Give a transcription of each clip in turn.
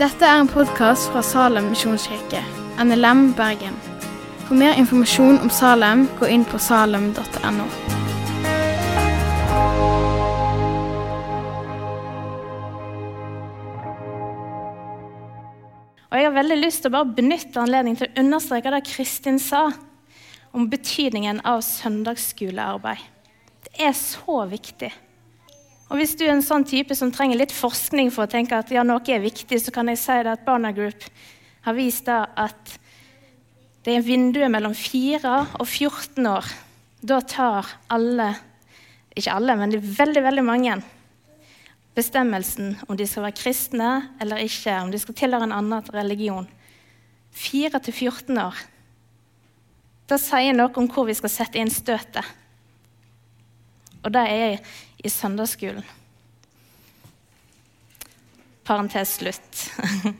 Dette er en podkast fra Salem misjonskirke, NLM Bergen. For mer informasjon om Salem, gå inn på salem.no. Og Jeg har veldig lyst til å bare benytte anledningen til å understreke det Kristin sa om betydningen av søndagsskolearbeid. Det er så viktig. Og Hvis du er en sånn type som trenger litt forskning for å tenke at ja, noe er viktig, så kan jeg si det at Barna Group har vist da at det er vinduet mellom 4 og 14 år. Da tar alle, ikke alle, men veldig, veldig mange, bestemmelsen om de skal være kristne eller ikke, om de skal tilhøre en annen religion. 4 til 14 år. Det sier noe om hvor vi skal sette inn støtet. Og det er i søndagsskolen. Parentes slutt.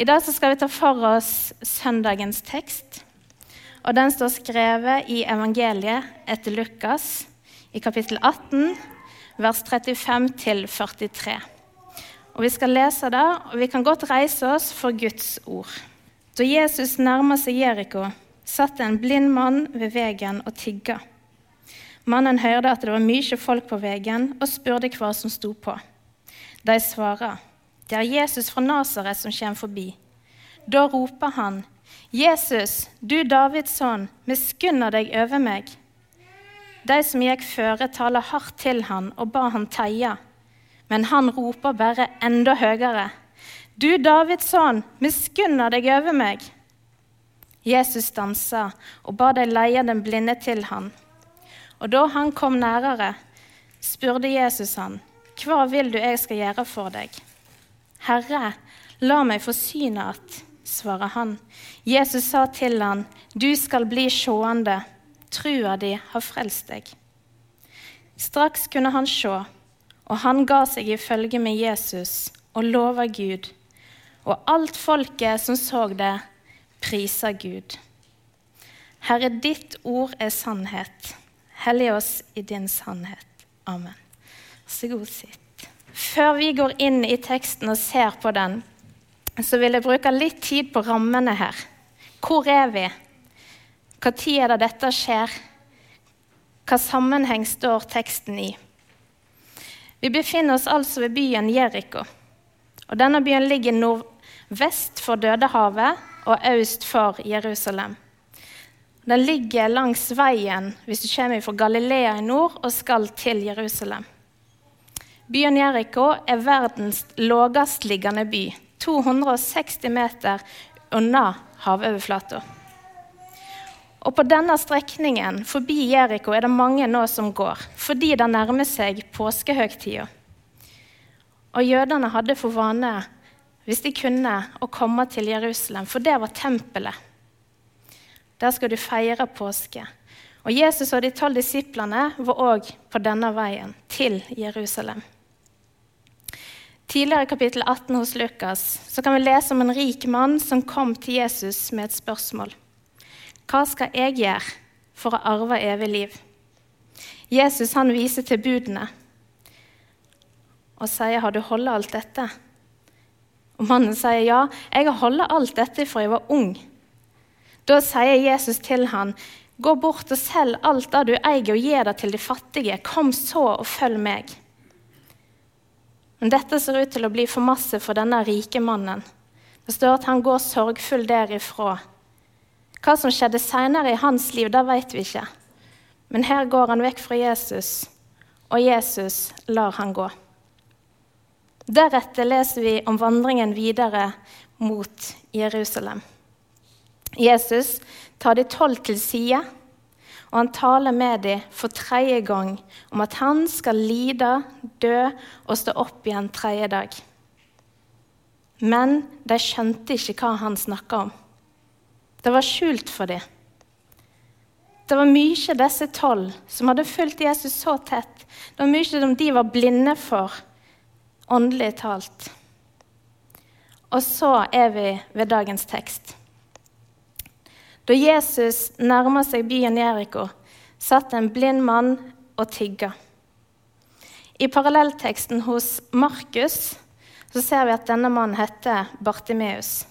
I dag skal vi ta for oss søndagens tekst. Og Den står skrevet i evangeliet etter Lukas i kapittel 18, vers 35 43. Og Vi skal lese det, og vi kan godt reise oss for Guds ord. Da Jesus nærma seg Jeriko, satt en blind mann ved veien og tigga. Mannen hørte at det var mye folk på veien, og spurte hva som sto på. De svarer, 'Det er Jesus fra Nasaret som kommer forbi.' Da roper han, 'Jesus, du Davids sønn, miskunna deg over meg.' De som gikk føre, taler hardt til han og ba han teie. Men han roper bare enda høyere. 'Du Davids sønn, miskunna deg over meg.' Jesus stansa og ba de leie den blinde til han. Og da han kom nærere, spurte Jesus han, 'Hva vil du jeg skal gjøre for deg?' 'Herre, la meg få synet att', svarer han. Jesus sa til han, 'Du skal bli sjående, Trua di har frelst deg.' Straks kunne han se, og han ga seg i følge med Jesus og lova Gud. Og alt folket som så det, prisa Gud. Herre, ditt ord er sannhet. Hellig oss i din sannhet. Amen. Så god sitt. Før vi går inn i teksten og ser på den, så vil jeg bruke litt tid på rammene her. Hvor er vi? Hva tid er det dette skjer? Hva sammenheng står teksten i? Vi befinner oss altså ved byen Jeriko. Og Denne byen ligger nordvest for Dødehavet og øst for Jerusalem. Den ligger langs veien hvis du kommer fra Galilea i nord og skal til Jerusalem. Byen Jeriko er verdens lavestliggende by, 260 meter unna havoverflata. Og på denne strekningen forbi Jeriko er det mange nå som går, fordi det nærmer seg påskehøgtida. Og jødene hadde for vane, hvis de kunne, å komme til Jerusalem, for det var tempelet. Der skal du feire påske. Og Jesus og de tolv disiplene var òg på denne veien til Jerusalem. Tidligere i kapittel 18 hos Lukas så kan vi lese om en rik mann som kom til Jesus med et spørsmål. Hva skal jeg gjøre for å arve evig liv? Jesus han viser til budene og sier, 'Har du holdt alt dette?' Og Mannen sier, 'Ja, jeg har holdt alt dette fra jeg var ung.' Da sier Jesus til han, 'Gå bort og selg alt det du eier, og gi det til de fattige.' 'Kom så og følg meg.' Men dette ser ut til å bli for masse for denne rike mannen. Det står at han går sorgfull derifra. Hva som skjedde seinere i hans liv, det vet vi ikke. Men her går han vekk fra Jesus, og Jesus lar han gå. Deretter leser vi om vandringen videre mot Jerusalem. Jesus tar de tolv til side og han taler med dem for tredje gang om at han skal lide, dø og stå opp igjen tredje dag. Men de skjønte ikke hva han snakka om. Det var skjult for dem. Det var mye disse tolv som hadde fulgt Jesus så tett. Det var mye som de var blinde for, åndelig talt. Og så er vi ved dagens tekst. Da Jesus nærma seg byen Jeriko, satt en blind mann og tigga. I parallellteksten hos Markus så ser vi at denne mannen heter Bartimeus.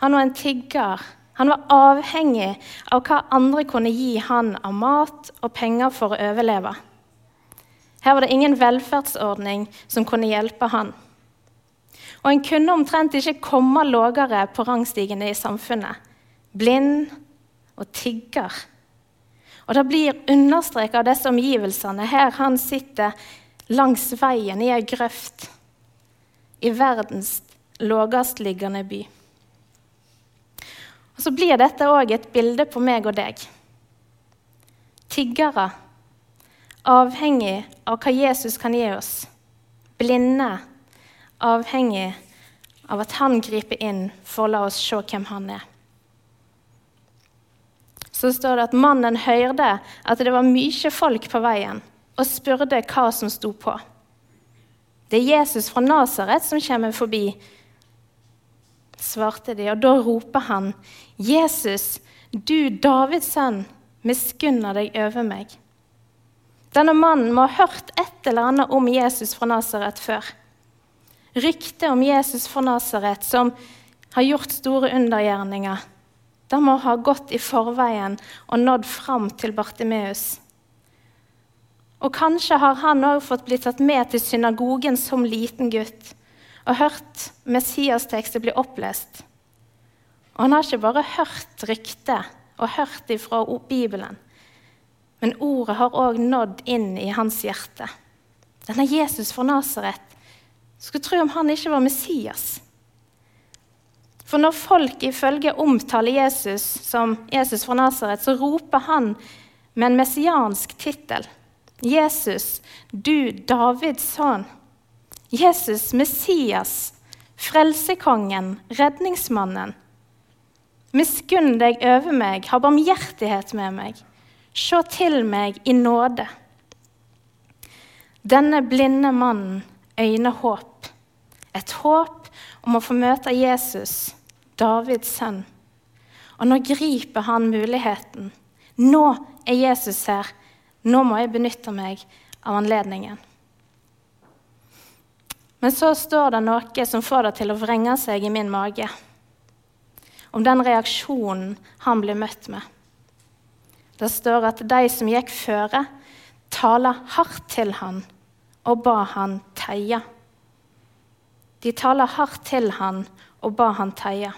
Han var en tigger. Han var avhengig av hva andre kunne gi han av mat og penger for å overleve. Her var det ingen velferdsordning som kunne hjelpe han. Og en kunne omtrent ikke komme lavere på rangstigene i samfunnet. Blind og tigger. Og det blir understreket av disse omgivelsene her han sitter langs veien i ei grøft i verdens lavestliggende by. Og Så blir dette òg et bilde på meg og deg. Tiggere, avhengig av hva Jesus kan gi oss. Blinde, avhengig av at han griper inn for å la oss se hvem han er. Så står det at mannen hørte at det var mye folk på veien, og spurte hva som sto på. Det er Jesus fra Nasaret som kommer forbi, svarte de, og da roper han, Jesus, du Davids sønn, miskunner deg over meg. Denne mannen må ha hørt et eller annet om Jesus fra Nasaret før. Ryktet om Jesus fra Nasaret, som har gjort store undergjerninger, det må ha gått i forveien og nådd fram til Bartimeus. Og kanskje har han òg fått blitt tatt med til synagogen som liten gutt og hørt Messias-tekster bli opplest. Og han har ikke bare hørt ryktet og hørt det fra Bibelen, men ordet har òg nådd inn i hans hjerte. Denne Jesus fra Nasaret skulle tro om han ikke var Messias. For når folk ifølge omtaler Jesus som Jesus fra Nasaret, så roper han med en messiansk tittel. Jesus, du Davids sønn. Jesus, Messias, frelsekongen, redningsmannen. Miskunn deg over meg, ha barmhjertighet med meg. Se til meg i nåde. Denne blinde mannen øyner håp. Et håp om å få møte Jesus, Davids sønn. Og nå griper han muligheten. Nå er Jesus her. Nå må jeg benytte meg av anledningen. Men så står det noe som får det til å vrenge seg i min mage. Om den reaksjonen han blir møtt med. Det står at de som gikk føre, taler hardt til han og ba han teie. De taler hardt til han og ba han teie.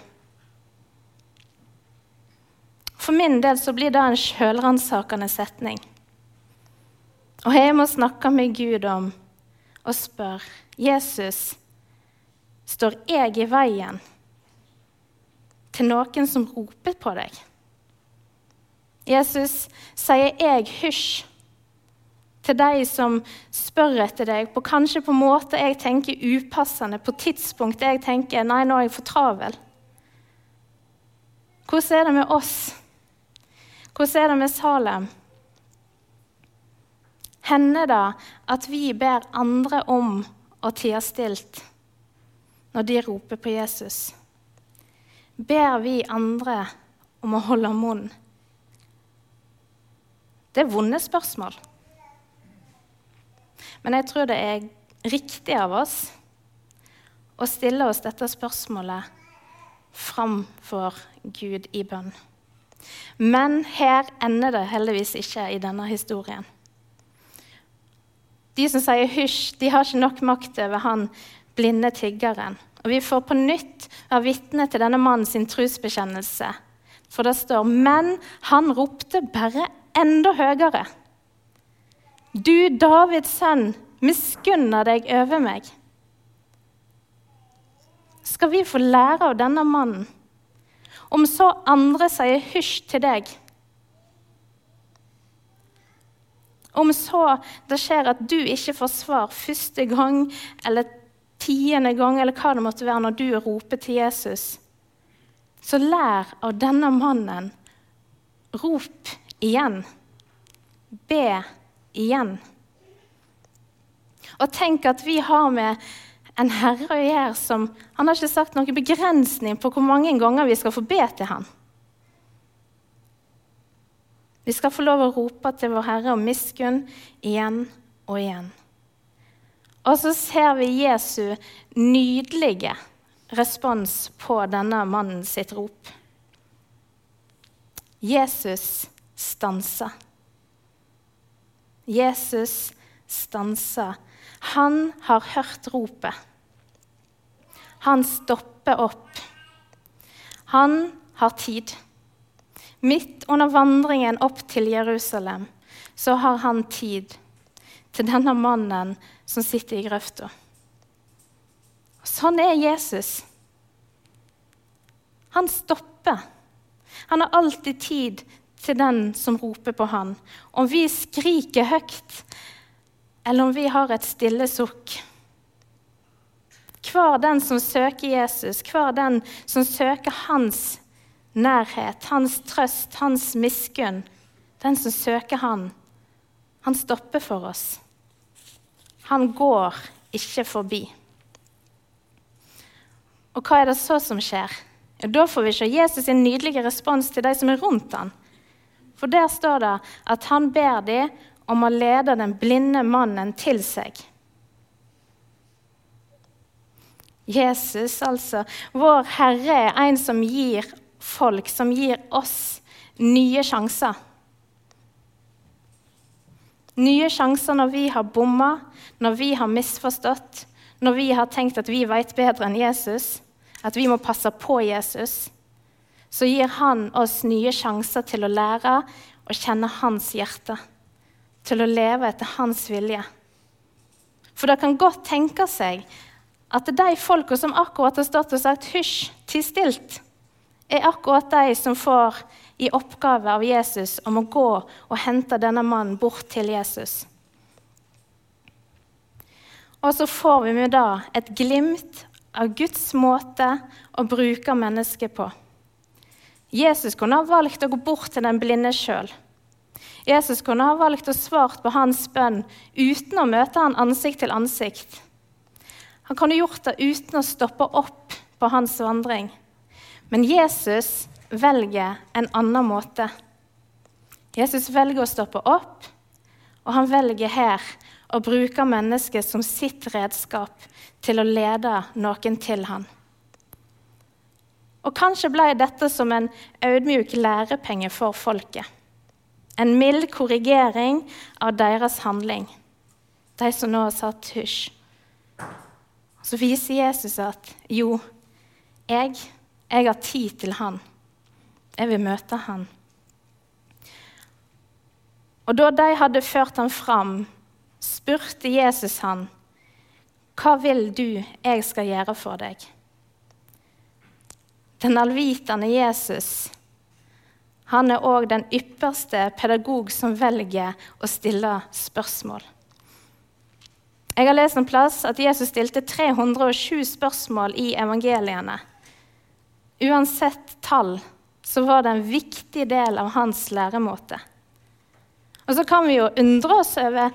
For min del så blir det en sjølransakende setning. Og jeg må snakke med Gud om og spørre Jesus, står jeg i veien til noen som roper på deg? Jesus, sier jeg hysj til de som spør etter deg, på kanskje på måter jeg tenker upassende, på tidspunkt jeg tenker nei, nå er jeg for travel? Hvordan er det med oss? Hvordan er det med Salem? Hender det at vi ber andre om å tie stilt når de roper på Jesus? Ber vi andre om å holde munn? Det er vonde spørsmål. Men jeg tror det er riktig av oss å stille oss dette spørsmålet framfor Gud i bønn. Men her ender det heldigvis ikke i denne historien. De som sier hysj, de har ikke nok makt over han blinde tiggeren. Og Vi får på nytt være vitne til denne mannen sin trosbekjennelse. For det står Men han ropte bare enda høyere. Du Davids sønn, miskunner deg over meg. Skal vi få lære av denne mannen? Om så andre sier hysj til deg Om så det skjer at du ikke får svar første gang eller tiende gang, eller hva det måtte være når du roper til Jesus, så lær av denne mannen. Rop igjen. Be igjen. Og tenk at vi har med en herre å gjøre som Han har ikke sagt noen begrensning på hvor mange ganger vi skal få be til ham. Vi skal få lov å rope til vår Herre om miskunn igjen og igjen. Og så ser vi Jesu nydelige respons på denne mannen sitt rop. Jesus stanser. Jesus stanser. Han har hørt ropet. Han stopper opp. Han har tid. Midt under vandringen opp til Jerusalem så har han tid til denne mannen som sitter i grøfta. Sånn er Jesus. Han stopper. Han har alltid tid til den som roper på han. Om vi skriker høyt, eller om vi har et stille sukk. Hver den som søker Jesus, hver den som søker hans nærhet, hans trøst, hans miskunn, den som søker han, han stopper for oss. Han går ikke forbi. Og hva er det så som skjer? Ja, da får vi se Jesus' sin nydelige respons til de som er rundt han. For der står det at han ber dem om å lede den blinde mannen til seg. Jesus, altså, vår Herre, er en som gir folk, som gir oss nye sjanser. Nye sjanser når vi har bomma, når vi har misforstått, når vi har tenkt at vi vet bedre enn Jesus at vi må passe på Jesus, så gir han oss nye sjanser til å lære å kjenne hans hjerte. Til å leve etter hans vilje. For det kan godt tenke seg at de folka som akkurat har stått og sagt 'hysj, ti stilt', er akkurat de som får i oppgave av Jesus om å gå og hente denne mannen bort til Jesus. Og så får vi med da et glimt av Guds måte å bruke mennesket på. Jesus kunne ha valgt å gå bort til den blinde sjøl. Jesus kunne ha valgt å svare på hans bønn uten å møte han ansikt til ansikt. Han kunne gjort det uten å stoppe opp på hans vandring. Men Jesus velger en annen måte. Jesus velger å stoppe opp, og han velger her å bruke mennesket som sitt redskap til å lede noen til han. Og kanskje ble dette som en audmjuk lærepenge for folket. En mild korrigering av deres handling, de som nå har satt hysj. Så viser Jesus at jo, jeg, jeg har tid til han. Jeg vil møte han. Og da de hadde ført ham fram, spurte Jesus han, 'Hva vil du jeg skal gjøre for deg?' Den allvitende Jesus han er òg den ypperste pedagog som velger å stille spørsmål. Jeg har lest en plass at Jesus stilte 307 spørsmål i evangeliene. Uansett tall så var det en viktig del av hans læremåte. Og så kan vi jo undre oss over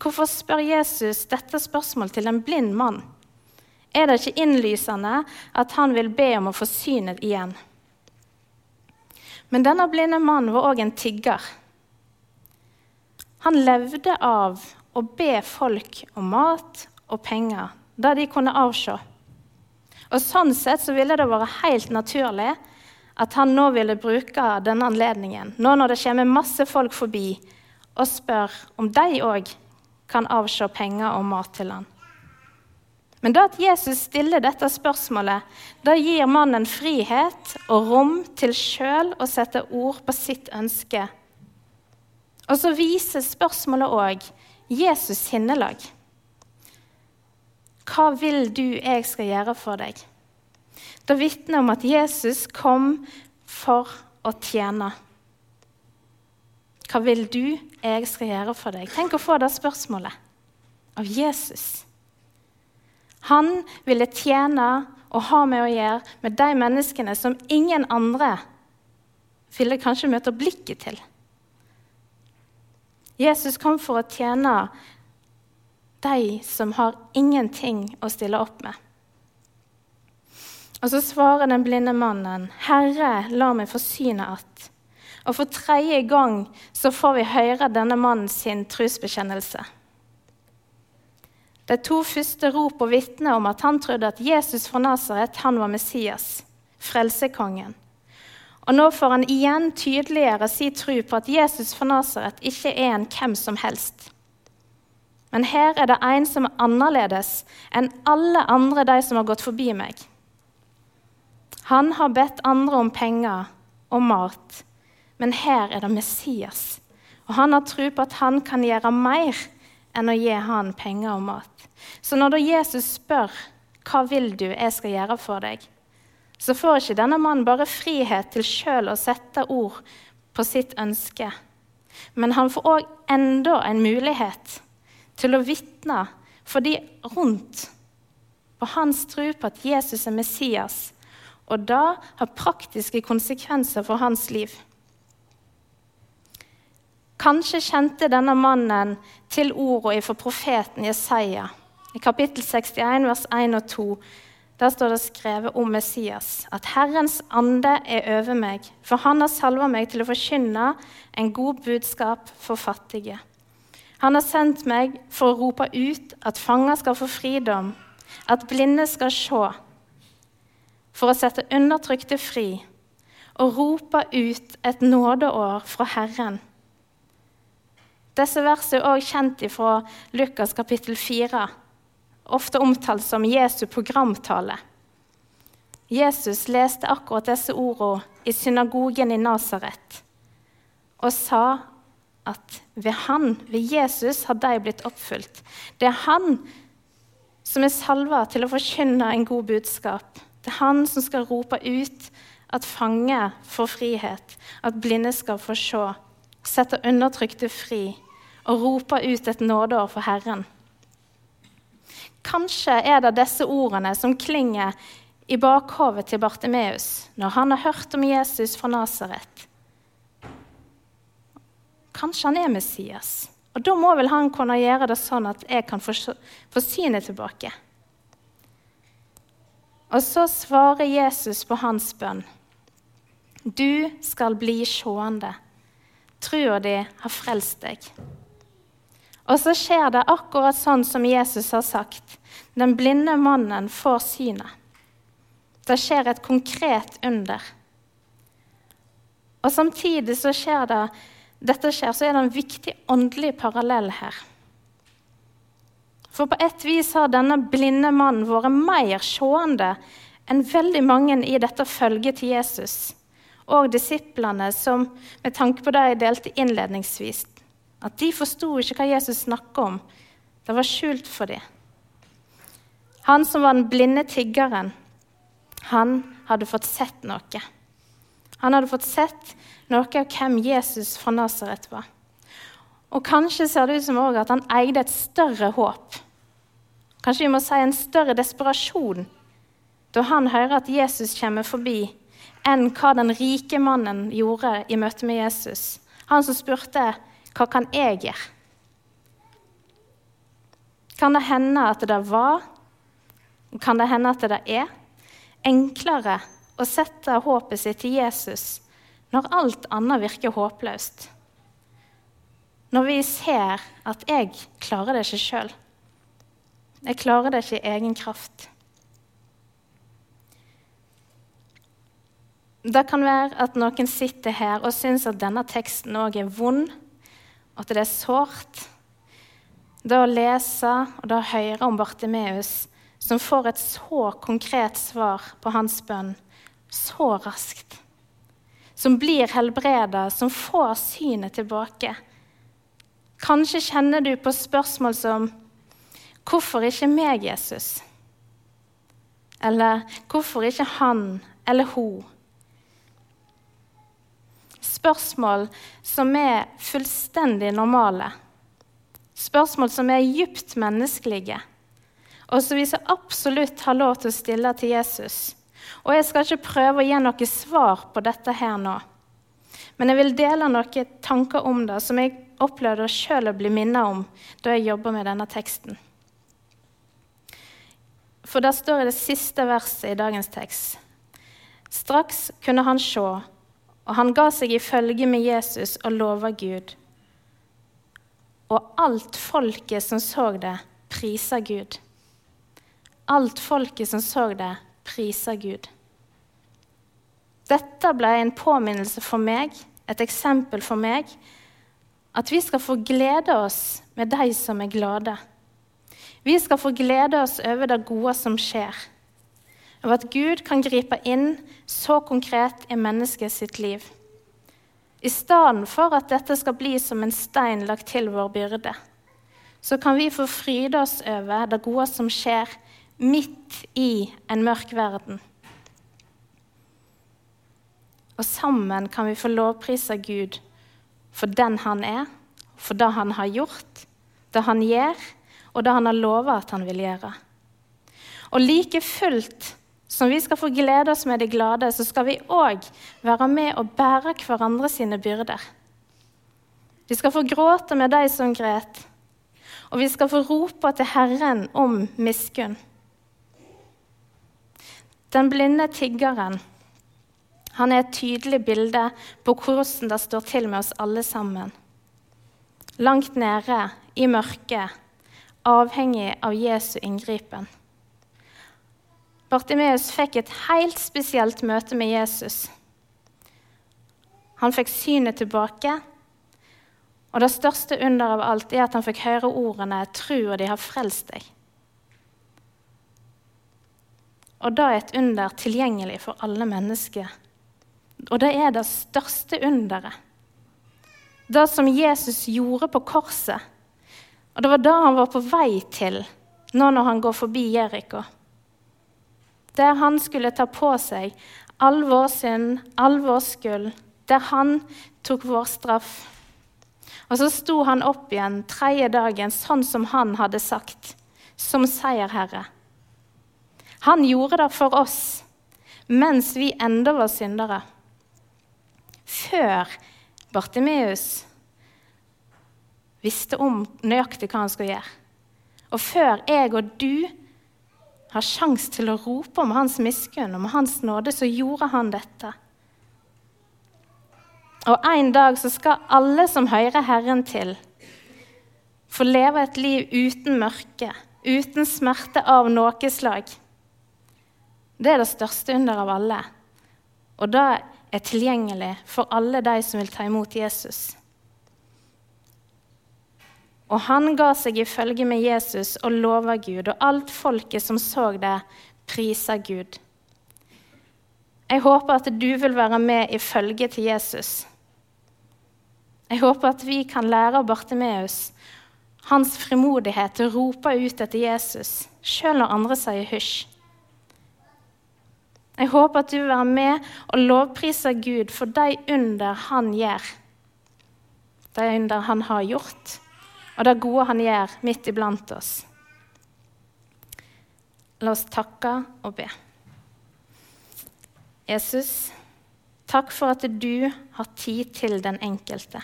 Hvorfor spør Jesus dette spørsmålet til en blind mann? Er det ikke innlysende at han vil be om å få synet igjen? Men denne blinde mannen var òg en tigger. Han levde av å be folk om mat og penger, da de kunne avse. Og Sånn sett så ville det vært helt naturlig at han nå ville bruke denne anledningen, nå når det kommer masse folk forbi, og spør om de òg kan avse penger og mat til han. Men det at Jesus stiller dette spørsmålet, det gir mannen frihet og rom til sjøl å sette ord på sitt ønske. Og så viser spørsmålet òg Jesus sinnelag. Hva vil du jeg skal gjøre for deg? Det vitner om at Jesus kom for å tjene. Hva vil du jeg skal gjøre for deg? Tenk å få det spørsmålet av Jesus. Han ville tjene og ha med å gjøre med de menneskene som ingen andre ville kanskje møte blikket til. Jesus kom for å tjene de som har ingenting å stille opp med. Og så svarer den blinde mannen, 'Herre, la meg få synet att.' Og for tredje gang så får vi høre denne mannen sin trosbekjennelse. De to første rop og vitner om at han trodde at Jesus fra Nasaret han var Messias, frelsekongen. Og nå får han igjen tydeligere si tro på at Jesus fra Nasaret ikke er en hvem som helst. Men her er det en som er annerledes enn alle andre de som har gått forbi meg. Han har bedt andre om penger og mat, men her er det Messias. Og han har tro på at han kan gjøre mer enn å gi han penger og mat. Så når da Jesus spør hva vil du jeg skal gjøre for deg, så får ikke denne mannen bare frihet til sjøl å sette ord på sitt ønske. Men han får òg enda en mulighet til å vitne for de rundt på hans tro på at Jesus er Messias, og da har praktiske konsekvenser for hans liv. Kanskje kjente denne mannen til ordene fra profeten Jesaja. I kapittel 61, vers 1 og 2 der står det skrevet om Messias at Herrens ande er over meg, for han har salva meg til å forkynne en god budskap for fattige. Han har sendt meg for å rope ut at fanger skal få fridom, at blinde skal se, for å sette undertrykte fri og rope ut et nådeår fra Herren disse versene er også kjent fra Lukas kapittel 4, ofte omtalt som Jesu programtale. Jesus leste akkurat disse ordene i synagogen i Nasaret og sa at ved han, ved Jesus, har de blitt oppfylt. Det er han som er salva til å forkynne en god budskap. Det er han som skal rope ut at fanger får frihet, at blinde skal få se setter undertrykte fri og roper ut et nådeår for Herren. Kanskje er det disse ordene som klinger i bakhovet til Bartimeus når han har hørt om Jesus fra Nasaret. Kanskje han er Messias, og da må vel han kunne gjøre det sånn at jeg kan få, synet tilbake. Og så svarer Jesus på hans bønn. Du skal bli seende. Trua di har frelst deg. Og så skjer det akkurat sånn som Jesus har sagt. Den blinde mannen får synet. Det skjer et konkret under. Og samtidig så skjer det, dette skjer, så er det en viktig åndelig parallell her. For på et vis har denne blinde mannen vært mer seende enn veldig mange i dette følget til Jesus og disiplene, som med tanke på det jeg delte innledningsvis, at de forsto ikke hva Jesus snakka om. Det var skjult for dem. Han som var den blinde tiggeren, han hadde fått sett noe. Han hadde fått sett noe av hvem Jesus fra Nasaret var. Og kanskje ser det ut som at han eide et større håp. Kanskje vi må si en større desperasjon da han hører at Jesus kommer forbi enn hva den rike mannen gjorde i møte med Jesus. Han som spurte hva kan jeg gjøre? Kan det hende at det var, kan det hende at det er, enklere å sette håpet sitt til Jesus når alt annet virker håpløst? Når vi ser at 'jeg klarer det ikke sjøl'. Jeg klarer det ikke i egen kraft. Det kan være at noen sitter her og syns at denne teksten òg er vond, at det er sårt. Det å lese og det å høre om Bartimeus, som får et så konkret svar på hans bønn så raskt. Som blir helbreda, som får synet tilbake. Kanskje kjenner du på spørsmål som 'Hvorfor ikke meg, Jesus?' Eller 'Hvorfor ikke han eller hun?' Spørsmål som er fullstendig normale. Spørsmål som er djupt menneskelige, og som vi så absolutt har lov til å stille til Jesus. Og jeg skal ikke prøve å gi noe svar på dette her nå. Men jeg vil dele noen tanker om det som jeg opplevde sjøl å bli minnet om da jeg jobba med denne teksten. For der står det siste verset i dagens tekst. Straks kunne han se og han ga seg i følge med Jesus og lova Gud. Og alt folket som så det, priser Gud. Alt folket som så det, priser Gud. Dette ble en påminnelse for meg, et eksempel for meg, at vi skal få glede oss med de som er glade. Vi skal få glede oss over det gode som skjer, over at Gud kan gripe inn så konkret i mennesket sitt liv. I stedet for at dette skal bli som en stein lagt til vår byrde, så kan vi få fryde oss over det gode som skjer midt i en mørk verden. Og sammen kan vi få lovprise Gud for den han er, for det han har gjort, det han gjør, og det han har lova at han vil gjøre. Og like fullt som vi skal få glede oss med de glade, så skal vi òg være med og bære hverandre sine byrder. Vi skal få gråte med de som gret, og vi skal få rope til Herren om miskunn. Den blinde tiggeren han er et tydelig bilde på hvordan det står til med oss alle sammen. Langt nede i mørket, avhengig av Jesu inngripen. Bartimeus fikk et helt spesielt møte med Jesus. Han fikk synet tilbake, og det største under av alt er at han fikk høre ordene 'Tru, og de har frelst deg'. Og det er et under tilgjengelig for alle mennesker. Og det er det største underet. Det som Jesus gjorde på korset. Og det var det han var på vei til nå når han går forbi Jeriko. Der han skulle ta på seg all vår synd, all vår skyld. Der han tok vår straff. Og så sto han opp igjen tredje dagen sånn som han hadde sagt, som seierherre. Han gjorde det for oss mens vi enda var syndere. Før Bartimeus visste om nøyaktig hva han skulle gjøre. Og før jeg og du har sjanse til å rope om hans miskunn, om hans nåde, så gjorde han dette. Og en dag så skal alle som hører Herren til, få leve et liv uten mørke, uten smerte av noe slag. Det er det største under av alle. Og det er tilgjengelig for alle de som vil ta imot Jesus. Og han ga seg i følge med Jesus og lova Gud, og alt folket som så det, prisa Gud. Jeg håper at du vil være med i følge til Jesus. Jeg håper at vi kan lære av Bartimeus hans frimodighet til å rope ut etter Jesus, sjøl når andre sier hysj. Jeg håper at du vil være med og lovprise Gud for de under han gjør. De under han har gjort, og det gode han gjør midt iblant oss. La oss takke og be. Jesus, takk for at du har tid til den enkelte.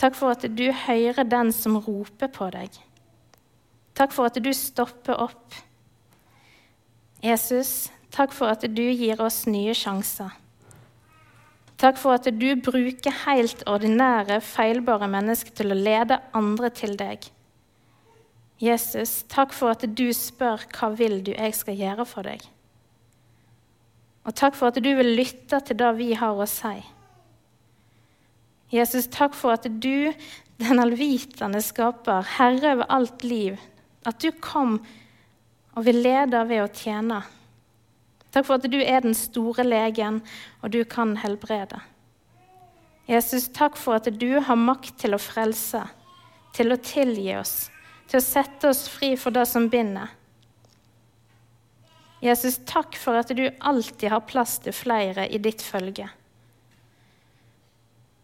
Takk for at du hører den som roper på deg. Takk for at du stopper opp Jesus, takk for at du gir oss nye sjanser. Takk for at du bruker helt ordinære, feilbare mennesker til å lede andre til deg. Jesus, takk for at du spør hva vil du jeg skal gjøre for deg. Og takk for at du vil lytte til det vi har å si. Jesus, takk for at du, den allvitende skaper, herre over alt liv, at du kom og vil lede ved å tjene. Takk for at du er den store legen, og du kan helbrede. Jesus, takk for at du har makt til å frelse, til å tilgi oss, til å sette oss fri for det som binder. Jesus, takk for at du alltid har plass til flere i ditt følge.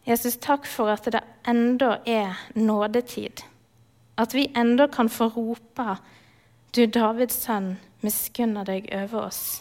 Jesus, takk for at det enda er nådetid. At vi enda kan få rope du Davids sønn, miskunner deg over oss.